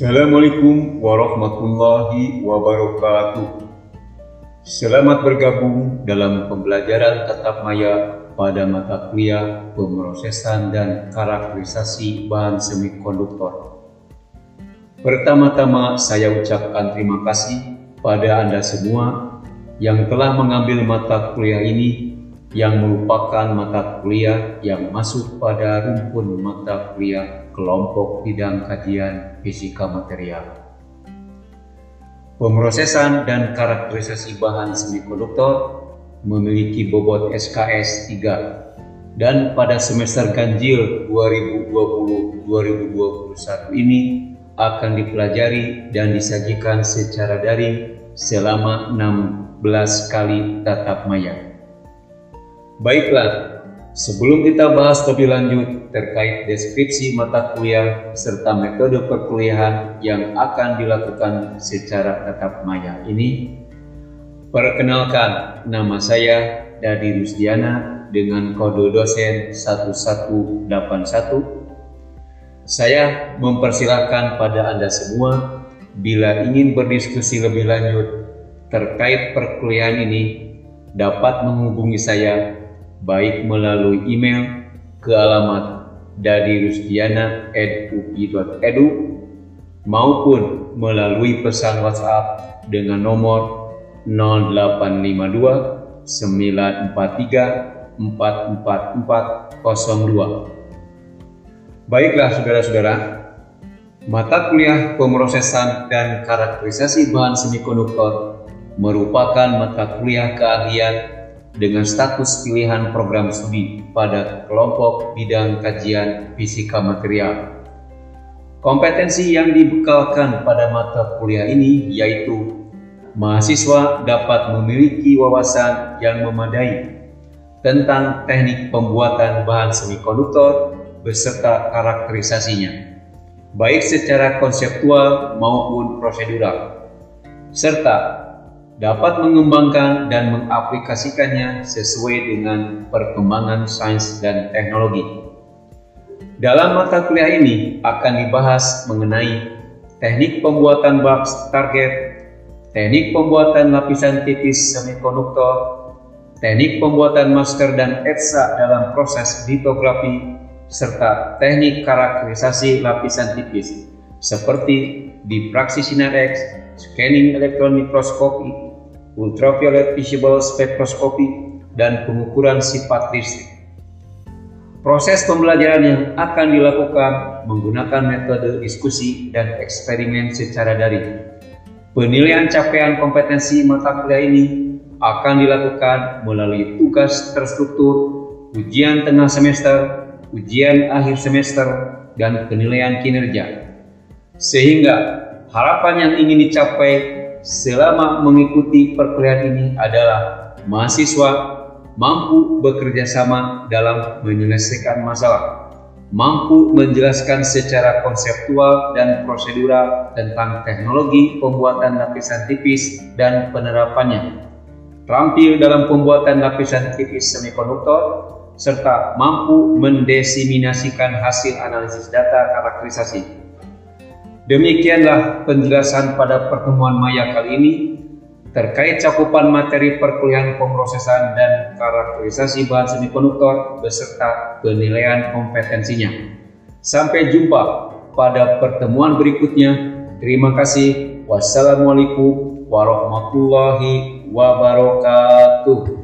Assalamualaikum warahmatullahi wabarakatuh. Selamat bergabung dalam pembelajaran tatap maya pada mata kuliah pemrosesan dan karakterisasi bahan semikonduktor. Pertama-tama saya ucapkan terima kasih pada Anda semua yang telah mengambil mata kuliah ini yang merupakan mata kuliah yang masuk pada rumpun mata kuliah kelompok bidang kajian fisika material. Pemrosesan dan karakterisasi bahan semikonduktor memiliki bobot SKS 3 dan pada semester ganjil 2020-2021 ini akan dipelajari dan disajikan secara daring selama 16 kali tatap maya. Baiklah, Sebelum kita bahas lebih lanjut terkait deskripsi mata kuliah serta metode perkuliahan yang akan dilakukan secara tatap maya ini, perkenalkan nama saya Dadi Rusdiana dengan kode dosen 1181. Saya mempersilahkan pada Anda semua bila ingin berdiskusi lebih lanjut terkait perkuliahan ini dapat menghubungi saya baik melalui email ke alamat dadirusdiana.upi.edu maupun melalui pesan WhatsApp dengan nomor 0852 943 44402. Baiklah saudara-saudara, mata kuliah pemrosesan dan karakterisasi bahan semikonduktor merupakan mata kuliah keahlian dengan status pilihan program studi pada kelompok bidang kajian fisika material. Kompetensi yang dibekalkan pada mata kuliah ini yaitu mahasiswa dapat memiliki wawasan yang memadai tentang teknik pembuatan bahan semikonduktor beserta karakterisasinya, baik secara konseptual maupun prosedural, serta dapat mengembangkan dan mengaplikasikannya sesuai dengan perkembangan sains dan teknologi. Dalam mata kuliah ini akan dibahas mengenai teknik pembuatan box target, teknik pembuatan lapisan tipis semikonduktor, teknik pembuatan masker dan etsa dalam proses litografi, serta teknik karakterisasi lapisan tipis seperti diffraksi sinar X, scanning elektron mikroskopi, ultraviolet visible spektroskopi, dan pengukuran sifat listrik. Proses pembelajaran yang akan dilakukan menggunakan metode diskusi dan eksperimen secara daring. Penilaian capaian kompetensi mata kuliah ini akan dilakukan melalui tugas terstruktur, ujian tengah semester, ujian akhir semester, dan penilaian kinerja. Sehingga harapan yang ingin dicapai selama mengikuti perkuliahan ini adalah mahasiswa mampu bekerja sama dalam menyelesaikan masalah, mampu menjelaskan secara konseptual dan prosedural tentang teknologi pembuatan lapisan tipis dan penerapannya, terampil dalam pembuatan lapisan tipis semikonduktor, serta mampu mendesiminasikan hasil analisis data karakterisasi Demikianlah penjelasan pada pertemuan Maya kali ini terkait cakupan materi perkuliahan pemrosesan dan karakterisasi bahan semikonduktor beserta penilaian kompetensinya. Sampai jumpa pada pertemuan berikutnya. Terima kasih. Wassalamualaikum warahmatullahi wabarakatuh.